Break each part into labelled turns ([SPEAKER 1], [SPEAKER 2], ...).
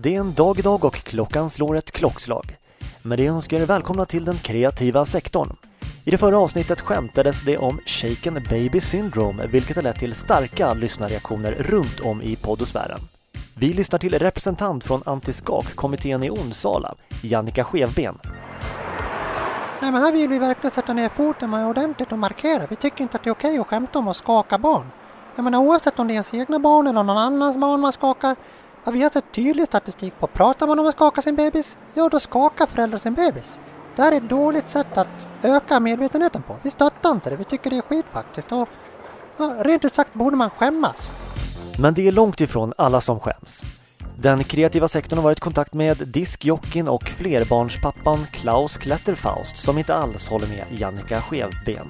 [SPEAKER 1] Det är en dag idag och klockan slår ett klockslag. Med det önskar jag er välkomna till den kreativa sektorn. I det förra avsnittet skämtades det om Shaken Baby Syndrome vilket har lett till starka lyssnarreaktioner runt om i poddosfären. Vi lyssnar till representant från Antiskak-kommittén i Onsala, Jannica Skevben.
[SPEAKER 2] Nej men här vill vi verkligen sätta ner foten med ordentligt och markera. Vi tycker inte att det är okej att skämta om att skaka barn. Jag menar oavsett om det är ens egna barn eller någon annans barn man skakar. Vi har sett tydlig statistik på pratar man om att skaka sin bebis, ja då skakar föräldrar sin bebis. Det här är ett dåligt sätt att öka medvetenheten på. Vi stöttar inte det, vi tycker det är skit faktiskt. Och, ja, rent ut sagt borde man skämmas.
[SPEAKER 1] Men det är långt ifrån alla som skäms. Den kreativa sektorn har varit i kontakt med diskjockin och flerbarnspappan Klaus Kletterfaust som inte alls håller med Jannica Skevben.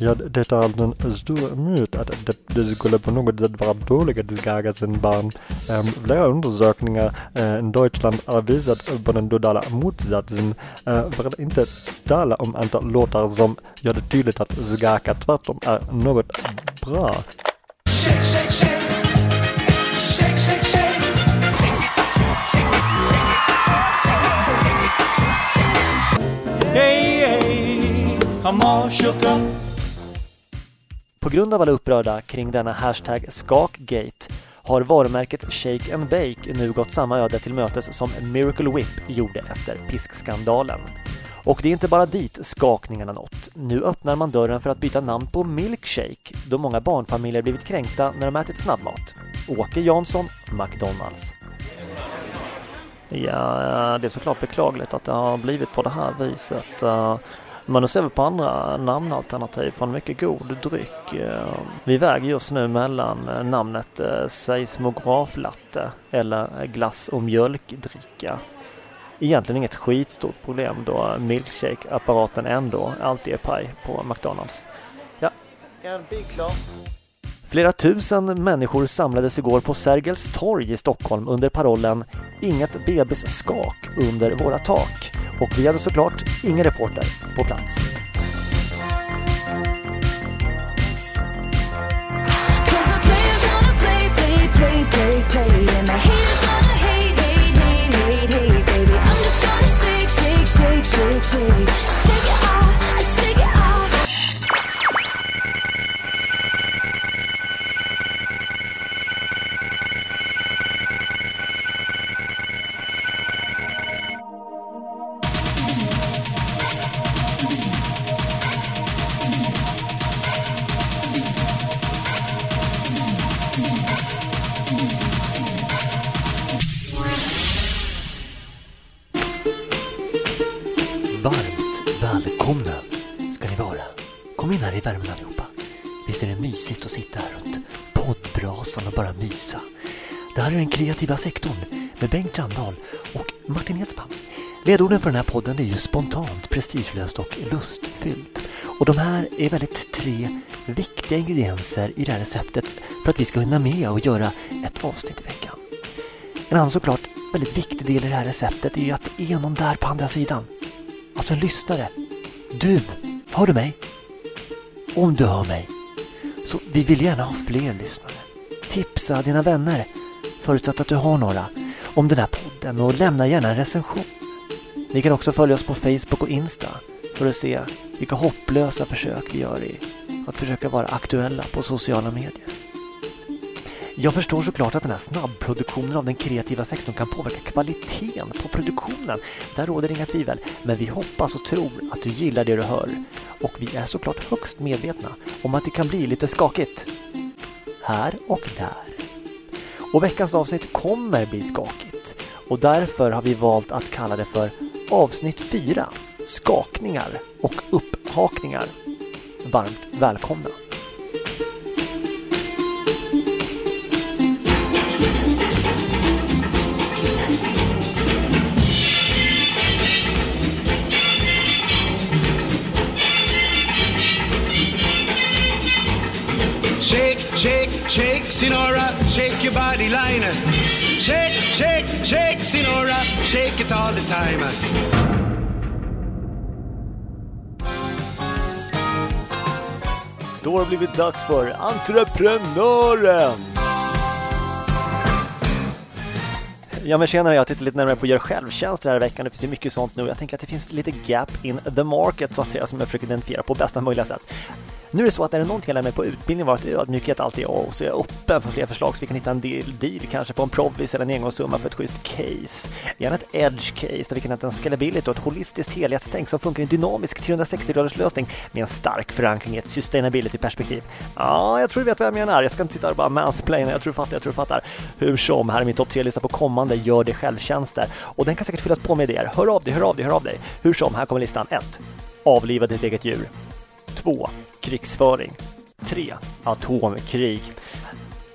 [SPEAKER 3] Ja, det är en stor myt att det, det skulle på något sätt vara dåligt att skaga sin barn. Um, flera undersökningar uh, i Deutschland har visat på den totala motsatsen. Uh, för att inte tala om antal låtar som gör det tydligt att skaka tvärtom är något bra. Shake, shake, shake.
[SPEAKER 1] På grund av alla upprörda kring denna hashtag Skakgate har varumärket Shake and Bake nu gått samma öde till mötes som Miracle Whip gjorde efter piskskandalen. Och det är inte bara dit skakningarna nått. Nu öppnar man dörren för att byta namn på Milkshake då många barnfamiljer blivit kränkta när de ätit snabbmat. Åke Jansson, McDonalds. Ja, det är såklart beklagligt att det har blivit på det här viset. Men nu ser vi på andra namnalternativ från mycket god dryck. Eh, vi väger just nu mellan eh, namnet eh, seismograflatte eller glass och mjölkdricka. Egentligen inget skitstort problem då milkshake-apparaten ändå alltid är paj på McDonalds. Ja, en bil klar. Flera tusen människor samlades igår på Sergels torg i Stockholm under parollen “Inget bebisskak under våra tak” och vi hade såklart ingen reporter på plats. shake, shake, shake, shake shake it off, shake it off. I värmen allihopa. Visst är det mysigt att sitta här runt poddbrasan och bara mysa. Det här är den kreativa sektorn med Bengt Randahl och Martin Edsman. Ledorden för den här podden är ju spontant, prestigelöst och lustfyllt. Och de här är väldigt tre viktiga ingredienser i det här receptet för att vi ska hinna med och göra ett avsnitt i veckan. En annan såklart väldigt viktig del i det här receptet är ju att det är någon där på andra sidan. Alltså en lyssnare. Du, hör du mig? Om du hör mig. Så vi vill gärna ha fler lyssnare. Tipsa dina vänner, förutsatt att du har några, om den här podden och lämna gärna en recension. Ni kan också följa oss på Facebook och Insta för att se vilka hopplösa försök vi gör i att försöka vara aktuella på sociala medier. Jag förstår såklart att den här snabbproduktionen av den kreativa sektorn kan påverka kvaliteten på produktionen. Där råder inga tvivel. Men vi hoppas och tror att du gillar det du hör. Och vi är såklart högst medvetna om att det kan bli lite skakigt. Här och där. Och veckans avsnitt kommer bli skakigt. Och därför har vi valt att kalla det för avsnitt 4. Skakningar och upphakningar. Varmt välkomna!
[SPEAKER 4] Sinora, shake your body liner. Shake, shake, shake, Sinora, shake it all the time.
[SPEAKER 1] Då har det blivit dags för Entreprenören! Ja men tjenare, jag tittar lite närmare på gör självtjänster här i veckan. Det finns ju mycket sånt nu. Jag tänker att det finns lite gap in the market så att säga som jag försöker identifiera på bästa möjliga sätt. Nu är det så att är det någonting jag lär mig på utbildning var att ödmjukhet alltid är och så är jag öppen för fler förslag så vi kan hitta en del deal, kanske på en provis eller en engångssumma för ett schysst case. Gärna ett edge case där vi kan hitta en scalability och ett holistiskt helhetstänk som funkar i en dynamisk 360-graders lösning med en stark förankring i ett sustainability-perspektiv. Ja, jag tror du vet vad jag menar. Jag ska inte sitta här och bara mansplaina, jag tror du fattar, jag tror du fattar. Hur som, här är min topp 3-lista på kommande Gör det självtjänster och den kan säkert fyllas på med idéer. Hör av dig, hör av dig, hör av dig. Hur som, här kommer listan. 1. Avliva ditt eget djur. 2. Krigsföring. 3. Atomkrig.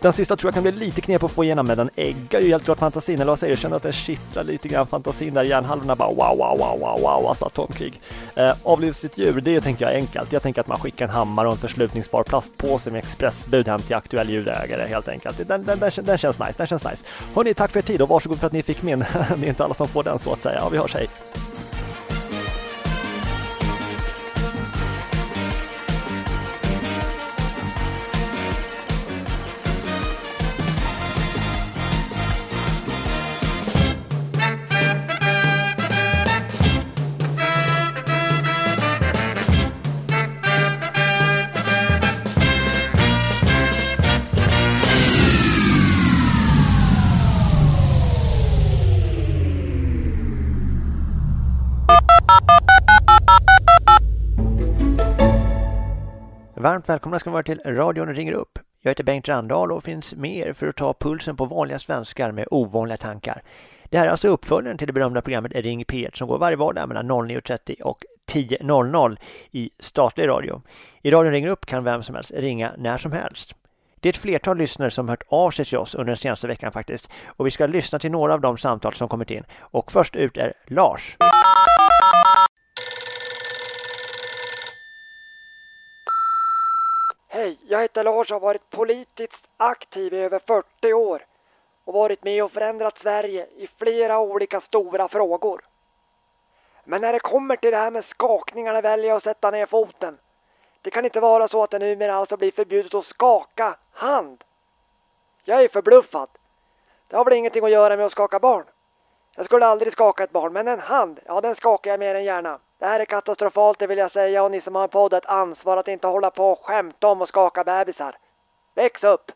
[SPEAKER 1] Den sista tror jag kan bli lite knep att få igenom men den äggar ju helt klart fantasin, eller vad säger du? Känner att den kittlar lite grann fantasin där hjärnhalvorna bara wow, wow, wow, wow, wow, alltså atomkrig. Eh, avliva sitt djur, det tänker jag är enkelt. Jag tänker att man skickar en hammare och en förslutningsbar plastpåse med expressbud hem till aktuell djurägare helt enkelt. Den, den, den, den känns nice, den känns nice. Hörni, tack för er tid och varsågod för att ni fick min. det är inte alla som får den så att säga. Ja, vi hörs, hej! Varmt välkomna ska ni vara till Radion ringer upp. Jag heter Bengt Randahl och finns med er för att ta pulsen på vanliga svenskar med ovanliga tankar. Det här är alltså uppföljaren till det berömda programmet Ring P1 som går varje vardag mellan 09.30 och 10.00 i statlig radio. I Radion ringer upp kan vem som helst ringa när som helst. Det är ett flertal lyssnare som hört av sig till oss under den senaste veckan faktiskt och vi ska lyssna till några av de samtal som kommit in. Och först ut är Lars.
[SPEAKER 5] Hej, jag heter Lars och har varit politiskt aktiv i över 40 år och varit med och förändrat Sverige i flera olika stora frågor. Men när det kommer till det här med skakningarna väljer jag att sätta ner foten. Det kan inte vara så att det numera alltså blir förbjudet att skaka hand. Jag är förbluffad. Det har väl ingenting att göra med att skaka barn. Jag skulle aldrig skaka ett barn, men en hand, ja den skakar jag mer än gärna. Det här är katastrofalt det vill jag säga och ni som har en podd ett ansvar att inte hålla på och skämta om och skaka bebisar. Väx upp!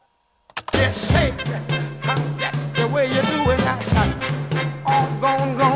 [SPEAKER 6] Yes, hey. That's the way you do it. All gone, gone,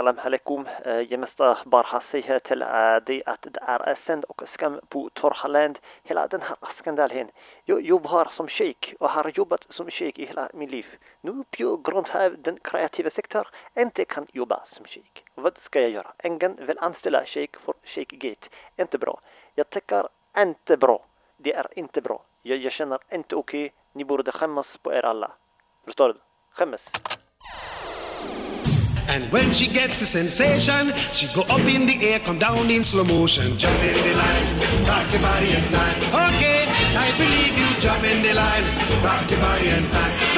[SPEAKER 1] Salam alaikum. Eh, jag måste bara säga till eh, dig att det är eh, sänd och skam på Torhaland. Hela den här skandalen. Jag jobbar som sheik och har jobbat som sheik i hela mitt liv. Nu på grund av den kreativa sektorn inte kan jobba som sheik. Vad ska jag göra? Ingen vill anställa sheik för sheikgate. Inte bra. Jag tycker inte bra. Det är inte bra. Jag, jag känner inte okej. Okay. Ni borde skämmas på er alla. Förstår du? Skämmas.
[SPEAKER 4] And when she gets the sensation, she go up in the air, come down in slow motion. Jump in the line, rock your body and time. Okay, I believe you. Jump in the line, rock your body and time.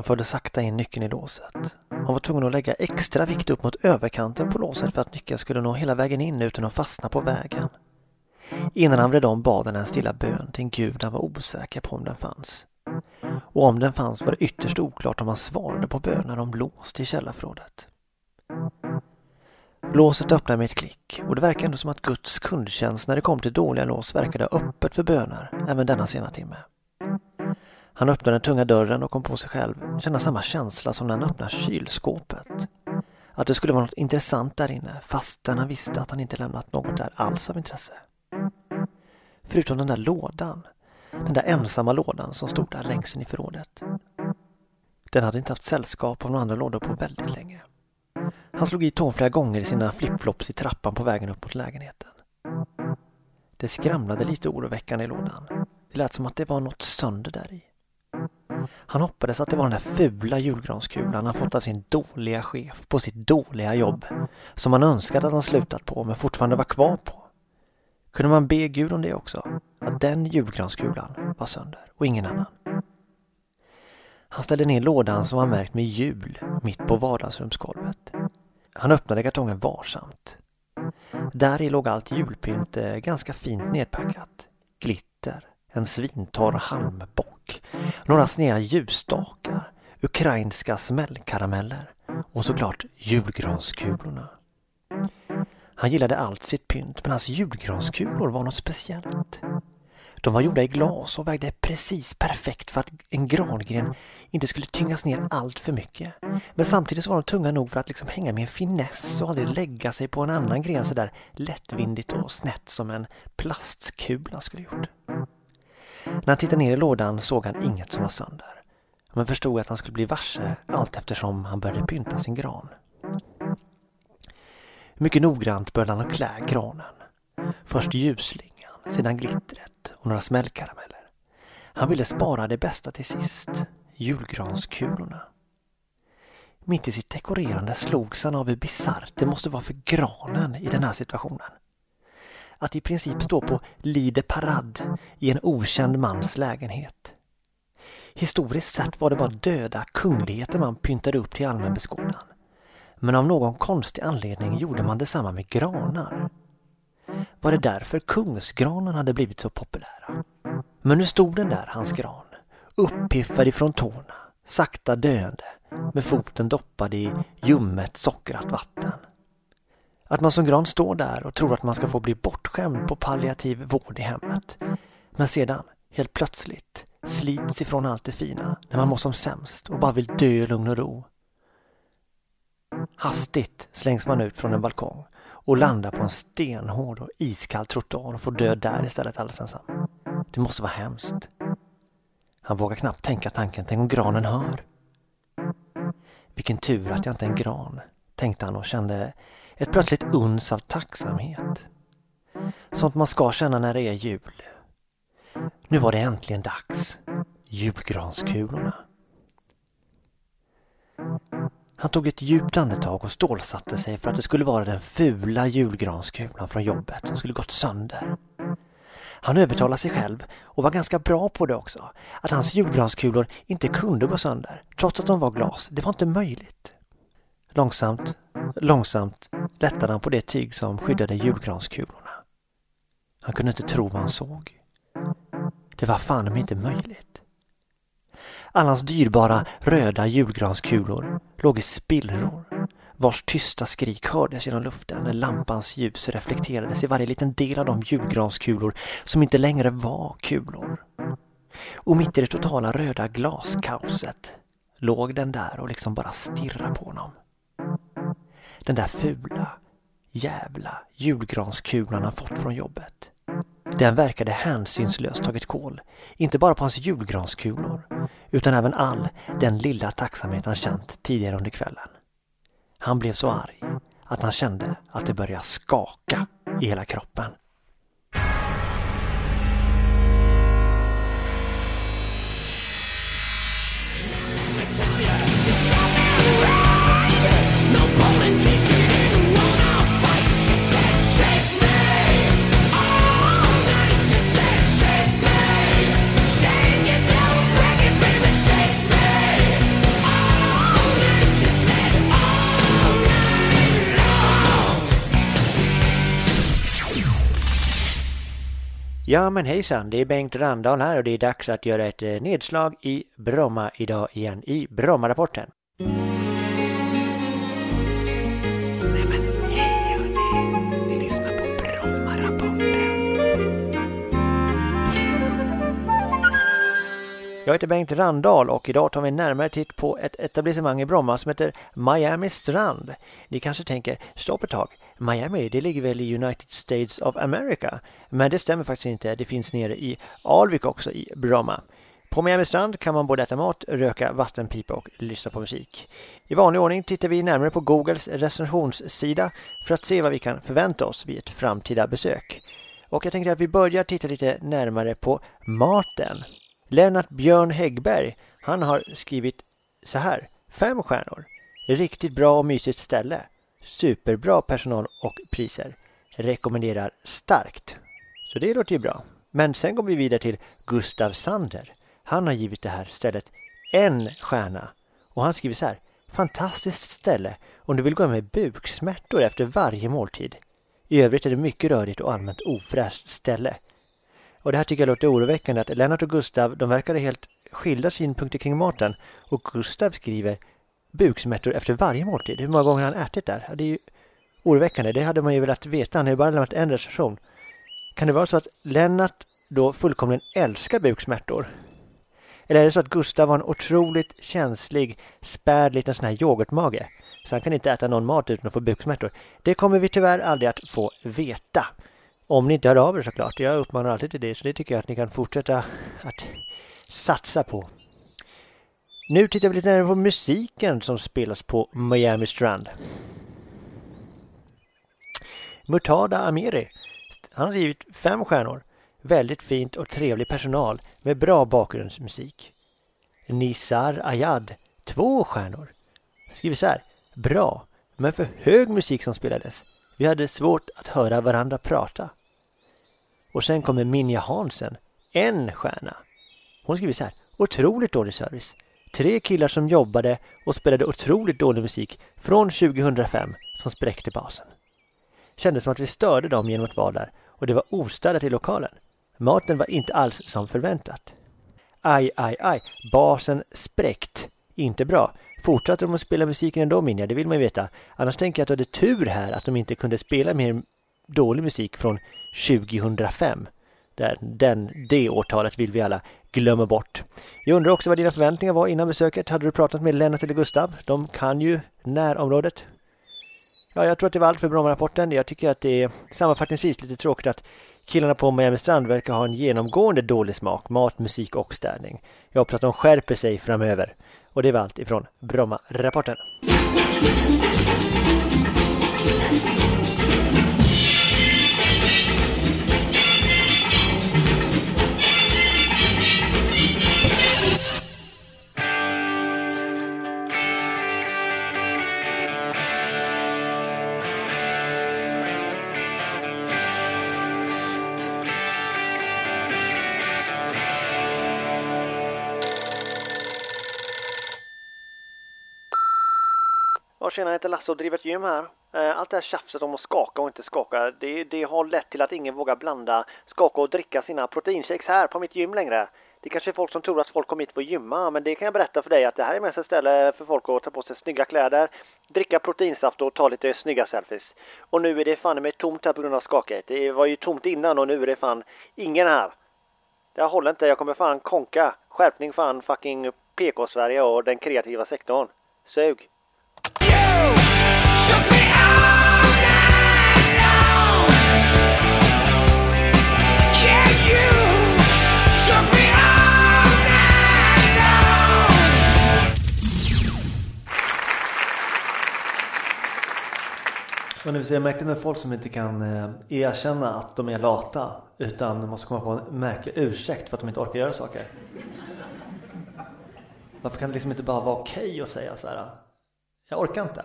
[SPEAKER 1] Han förde sakta in nyckeln i låset. Han var tvungen att lägga extra vikt upp mot överkanten på låset för att nyckeln skulle nå hela vägen in utan att fastna på vägen. Innan han vred om bad han en stilla bön till en gud han var osäker på om den fanns. Och om den fanns var det ytterst oklart om han svarade på bönen om lås till källarförrådet. Låset öppnade med ett klick och det verkade ändå som att Guds kundtjänst när det kom till dåliga lås verkade öppet för böner även denna sena timme. Han öppnade den tunga dörren och kom på sig själv känna samma känsla som när han öppnar kylskåpet. Att det skulle vara något intressant där inne fastän han visste att han inte lämnat något där alls av intresse. Förutom den där lådan. Den där ensamma lådan som stod där längst in i förrådet. Den hade inte haft sällskap av några andra lådor på väldigt länge. Han slog i tån flera gånger i sina flipflops i trappan på vägen upp mot lägenheten. Det skramlade lite oroväckande i lådan. Det lät som att det var något sönder där i. Han hoppades att det var den där fula julgranskulan han fått av sin dåliga chef på sitt dåliga jobb som han önskade att han slutat på men fortfarande var kvar på. Kunde man be Gud om det också? Att den julgranskulan var sönder och ingen annan. Han ställde ner lådan som var märkt med jul mitt på vardagsrumsgolvet. Han öppnade kartongen varsamt. Där i låg allt julpynt eh, ganska fint nedpackat. Glitter, en svintorr halmbock, några sneda ljusstakar, ukrainska smällkarameller och såklart julgranskulorna. Han gillade allt sitt pynt men hans julgranskulor var något speciellt. De var gjorda i glas och vägde precis perfekt för att en grangren inte skulle tyngas ner allt för mycket. Men samtidigt var de tunga nog för att liksom hänga med en finess och aldrig lägga sig på en annan gren sådär lättvindigt och snett som en plastkula skulle gjort. När han tittade ner i lådan såg han inget som var sönder. Men förstod att han skulle bli varse allt eftersom han började pynta sin gran. Mycket noggrant började han klä granen. Först ljusslingan, sedan glittret och några smällkarameller. Han ville spara det bästa till sist, julgranskulorna. Mitt i sitt dekorerande slogs han av hur bisarrt det måste vara för granen i den här situationen. Att i princip stå på Lide parad i en okänd mans lägenhet. Historiskt sett var det bara döda kungligheter man pyntade upp till allmän beskådan. Men av någon konstig anledning gjorde man detsamma med granar. Var det därför kungsgranen hade blivit så populära? Men nu stod den där, hans gran, uppiffad ifrån tårna, sakta döende, med foten doppad i ljummet sockrat vatten. Att man som gran står där och tror att man ska få bli bortskämd på palliativ vård i hemmet. Men sedan, helt plötsligt, slits ifrån allt det fina när man mår som sämst och bara vill dö i lugn och ro. Hastigt slängs man ut från en balkong och landar på en stenhård och iskall trottoar och får dö där istället alldeles ensam. Det måste vara hemskt. Han vågar knappt tänka tanken, tänk om granen hör. Vilken tur att jag inte är en gran, tänkte han och kände ett plötsligt uns av tacksamhet. Sånt man ska känna när det är jul. Nu var det äntligen dags. Julgranskulorna. Han tog ett djupt andetag och stålsatte sig för att det skulle vara den fula julgranskulan från jobbet som skulle gått sönder. Han övertalade sig själv och var ganska bra på det också. Att hans julgranskulor inte kunde gå sönder, trots att de var glas. Det var inte möjligt. Långsamt, långsamt lättade han på det tyg som skyddade julgranskulorna. Han kunde inte tro vad han såg. Det var fan inte möjligt. Alla hans dyrbara röda julgranskulor låg i spillror vars tysta skrik hördes genom luften när lampans ljus reflekterades i varje liten del av de julgranskulor som inte längre var kulor. Och mitt i det totala röda glaskaoset låg den där och liksom bara stirrade på honom. Den där fula, jävla julgranskulan han fått från jobbet. Den verkade hänsynslöst tagit kål, inte bara på hans julgranskulor, utan även all den lilla tacksamhet han känt tidigare under kvällen. Han blev så arg att han kände att det började skaka i hela kroppen. Ja men hejsan, det är Bengt Randahl här och det är dags att göra ett eh, nedslag i Bromma idag igen i Bromma-rapporten. Nej men hej hörni, ni lyssnar på Bromma-rapporten. Jag heter Bengt Randahl och idag tar vi en närmare titt på ett etablissemang i Bromma som heter Miami Strand. Ni kanske tänker, stopp ett tag, Miami, det ligger väl i United States of America? Men det stämmer faktiskt inte. Det finns nere i Alvik också i Bromma. På Miami strand kan man både äta mat, röka vattenpipa och lyssna på musik. I vanlig ordning tittar vi närmare på Googles recensionssida för att se vad vi kan förvänta oss vid ett framtida besök. Och jag tänkte att vi börjar titta lite närmare på maten. Lennart Björn Häggberg Han har skrivit så här. Fem stjärnor. Riktigt bra och mysigt ställe. Superbra personal och priser. Rekommenderar starkt. Så det låter ju bra. Men sen går vi vidare till Gustav Sander. Han har givit det här stället en stjärna. Och han skriver så här. Fantastiskt ställe om du vill gå med buksmärtor efter varje måltid. I övrigt är det mycket rörigt och allmänt ofräscht ställe. Och det här tycker jag låter oroväckande att Lennart och Gustav, de verkade helt skilda synpunkter kring maten. Och Gustav skriver buksmärtor efter varje måltid. Hur många gånger har han ätit där? Det är ju oroväckande. Det hade man ju velat veta. Han har ju bara lämnat en recension. Kan det vara så att Lennart då fullkomligen älskar buksmärtor? Eller är det så att Gustav har en otroligt känslig, späd liten sån här yoghurtmage? Så han kan inte äta någon mat utan att få buksmärtor. Det kommer vi tyvärr aldrig att få veta. Om ni inte hör av er såklart. Jag uppmanar alltid till det, så det tycker jag att ni kan fortsätta att satsa på. Nu tittar vi lite närmare på musiken som spelas på Miami Strand. Murtada Amiri. Han har givit fem stjärnor. Väldigt fint och trevlig personal med bra bakgrundsmusik. Nisar Ayad. Två stjärnor. Skriver så här. Bra, men för hög musik som spelades. Vi hade svårt att höra varandra prata. Och sen kommer Minja Hansen. En stjärna. Hon skriver så här. Otroligt dålig service. Tre killar som jobbade och spelade otroligt dålig musik från 2005 som spräckte basen. Kändes som att vi störde dem genom att vara där och det var ostädat i lokalen. Maten var inte alls som förväntat. Aj, aj, aj, basen spräckt. Inte bra. Fortsatte de att spela musiken ändå Minja, det vill man ju veta. Annars tänker jag att du hade tur här att de inte kunde spela mer dålig musik från 2005. Där, den, det årtalet vill vi alla Glömmer bort. Jag undrar också vad dina förväntningar var innan besöket. Hade du pratat med Lennart eller Gustav? De kan ju närområdet. Ja, jag tror att det var allt för Bromma-rapporten. Jag tycker att det är sammanfattningsvis lite tråkigt att killarna på Miami Strand verkar ha en genomgående dålig smak, mat, musik och städning. Jag hoppas att de skärper sig framöver. Och det var allt ifrån Bromma-rapporten. Tjena, jag heter Lasse och driver ett gym här. Eh, allt det här tjafset om att skaka och inte skaka, det, det har lett till att ingen vågar blanda skaka och dricka sina proteinshakes här på mitt gym längre. Det kanske är folk som tror att folk kommer hit för att gymma, men det kan jag berätta för dig att det här är mest ett ställe för folk att ta på sig snygga kläder, dricka proteinsaft och ta lite snygga selfies. Och nu är det fan med tomt här på grund av skakighet. Det var ju tomt innan och nu är det fan ingen här. Det här håller inte, jag kommer fan konka. Skärpning fan fucking PK-Sverige och den kreativa sektorn. Sug! Men det vill säga, jag med folk som inte kan eh, erkänna att de är lata utan måste komma på en märklig ursäkt för att de inte orkar göra saker. Varför kan det liksom inte bara vara okej okay att säga så här? Jag orkar inte.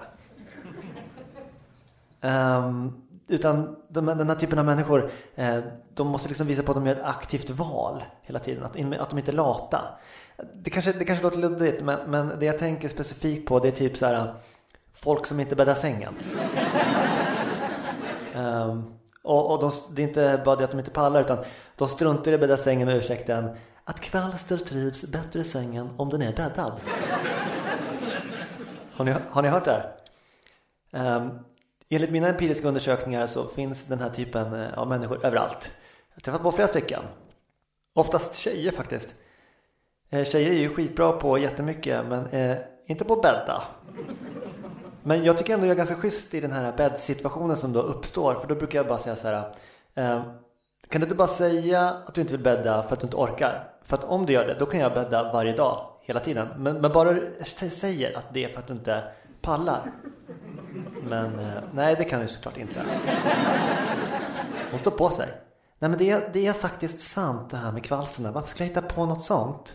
[SPEAKER 1] Um, utan de, den här typen av människor, eh, de måste liksom visa på att de gör ett aktivt val hela tiden. Att, att de inte är lata. Det kanske, det kanske låter luddigt, men, men det jag tänker specifikt på det är typ så här folk som inte bäddar sängen. um, och, och de, det är inte bara det att de inte pallar utan de struntar i att bädda sängen med ursäkten att kvalster trivs bättre i sängen om den är bäddad. har, ni, har ni hört det här? Um, enligt mina empiriska undersökningar så finns den här typen eh, av människor överallt. Jag har träffat på flera stycken. Oftast tjejer faktiskt. Eh, tjejer är ju skitbra på jättemycket men eh, inte på att bädda. Men jag tycker ändå jag är ganska schysst i den här bäddsituationen som då uppstår. För då brukar jag bara säga så här. Eh, kan du inte bara säga att du inte vill bädda för att du inte orkar? För att om du gör det, då kan jag bädda varje dag, hela tiden. Men, men bara du säger att det är för att du inte pallar. Men eh, nej, det kan du såklart inte. Hon står på sig. Nej men det är, det är faktiskt sant det här med kvalsterna. Varför skulle jag hitta på något sånt?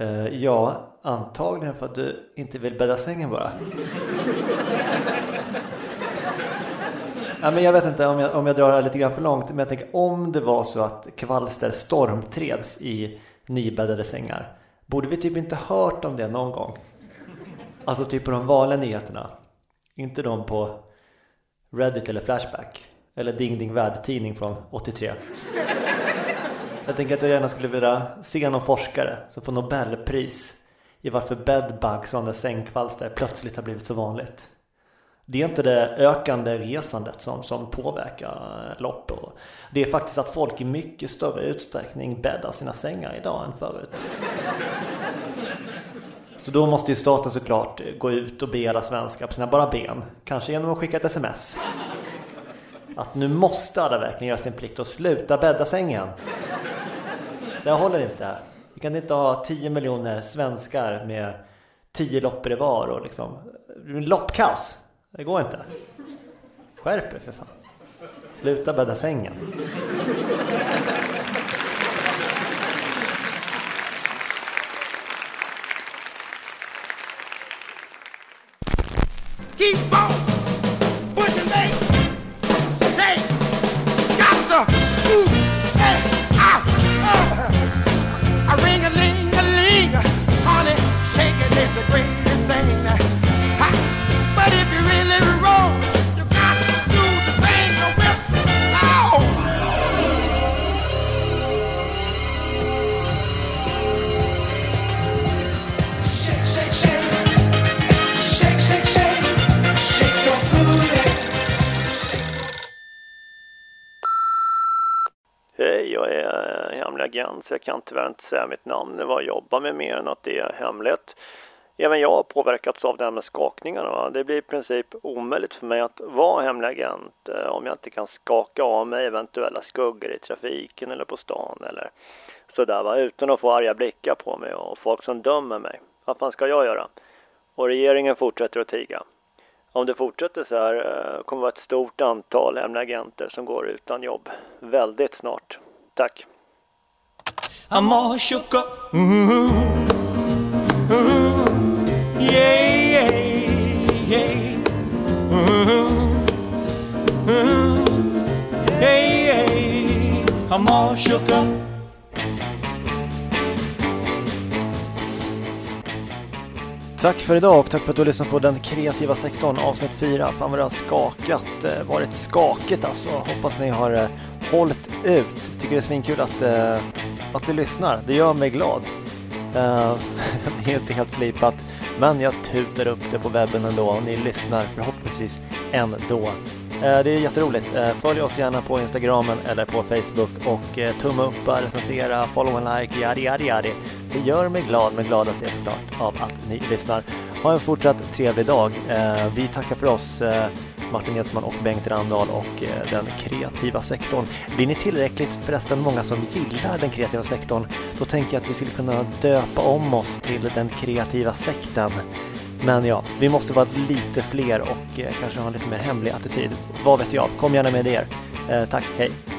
[SPEAKER 1] Eh, ja, antagligen för att du inte vill bädda sängen bara. ja, men jag vet inte om jag, om jag drar det här lite grann för långt. Men jag tänker om det var så att kvalster stormtrevs i nybäddade sängar. Borde vi typ inte hört om det någon gång? Alltså typ på de vanliga nyheterna. Inte de på Reddit eller Flashback. Eller Ding Ding Värld-tidning från 83. Jag tänker att jag gärna skulle vilja se någon forskare som får Nobelpris i varför bedbugs och andra sängkvalster plötsligt har blivit så vanligt. Det är inte det ökande resandet som, som påverkar lopp. Det är faktiskt att folk i mycket större utsträckning bäddar sina sängar idag än förut. Så då måste ju staten såklart gå ut och be alla svenskar på sina bara ben. Kanske genom att skicka ett sms. Att nu måste alla verkligen göra sin plikt och sluta bädda sängen. Det håller inte. Vi kan inte ha 10 miljoner svenskar med 10 loppor i var och liksom loppkaos. Det går inte. Skärp er för fan. Sluta bädda sängen.
[SPEAKER 7] Hemlig agent så jag kan tyvärr inte säga mitt namn eller vad jag jobbar med mer än att det är hemligt. Även jag har påverkats av det här med skakningarna. Va? Det blir i princip omöjligt för mig att vara hemlig agent eh, om jag inte kan skaka av mig eventuella skuggor i trafiken eller på stan eller sådär va? utan att få arga blickar på mig och folk som dömer mig. Vad fan ska jag göra? Och regeringen fortsätter att tiga. Om det fortsätter så här eh, kommer det vara ett stort antal hemliga agenter som går utan jobb väldigt snart. Tack!
[SPEAKER 8] I'm all shook up. Ooh, ooh, yeah, yeah, yeah. Ooh, ooh, yeah, yeah. I'm all shook up.
[SPEAKER 1] Tack för idag och tack för att du har lyssnat på Den kreativa sektorn avsnitt 4. Fan vad det har skakat, eh, varit skakigt alltså. Hoppas ni har eh, hållit ut. Tycker det är svinkul att, eh, att ni lyssnar. Det gör mig glad. Uh, det är inte helt slipat, men jag tutar upp det på webben ändå och ni lyssnar förhoppningsvis ändå. Eh, det är jätteroligt. Eh, följ oss gärna på Instagramen eller på Facebook och tumma upp, recensera, follow and like, yadi yadi yadi. Det gör mig glad, men gladast är såklart av att ni lyssnar. Ha en fortsatt trevlig dag. Vi tackar för oss, Martin Edsman och Bengt Randahl och eh, den kreativa sektorn. Blir ni tillräckligt förresten många som gillar den kreativa sektorn, då tänker jag att vi skulle kunna döpa om oss till den kreativa sekten. Men ja, vi måste vara lite fler och eh, kanske ha en lite mer hemlig attityd. Vad vet jag? Kom gärna med idéer. Eh, tack, hej!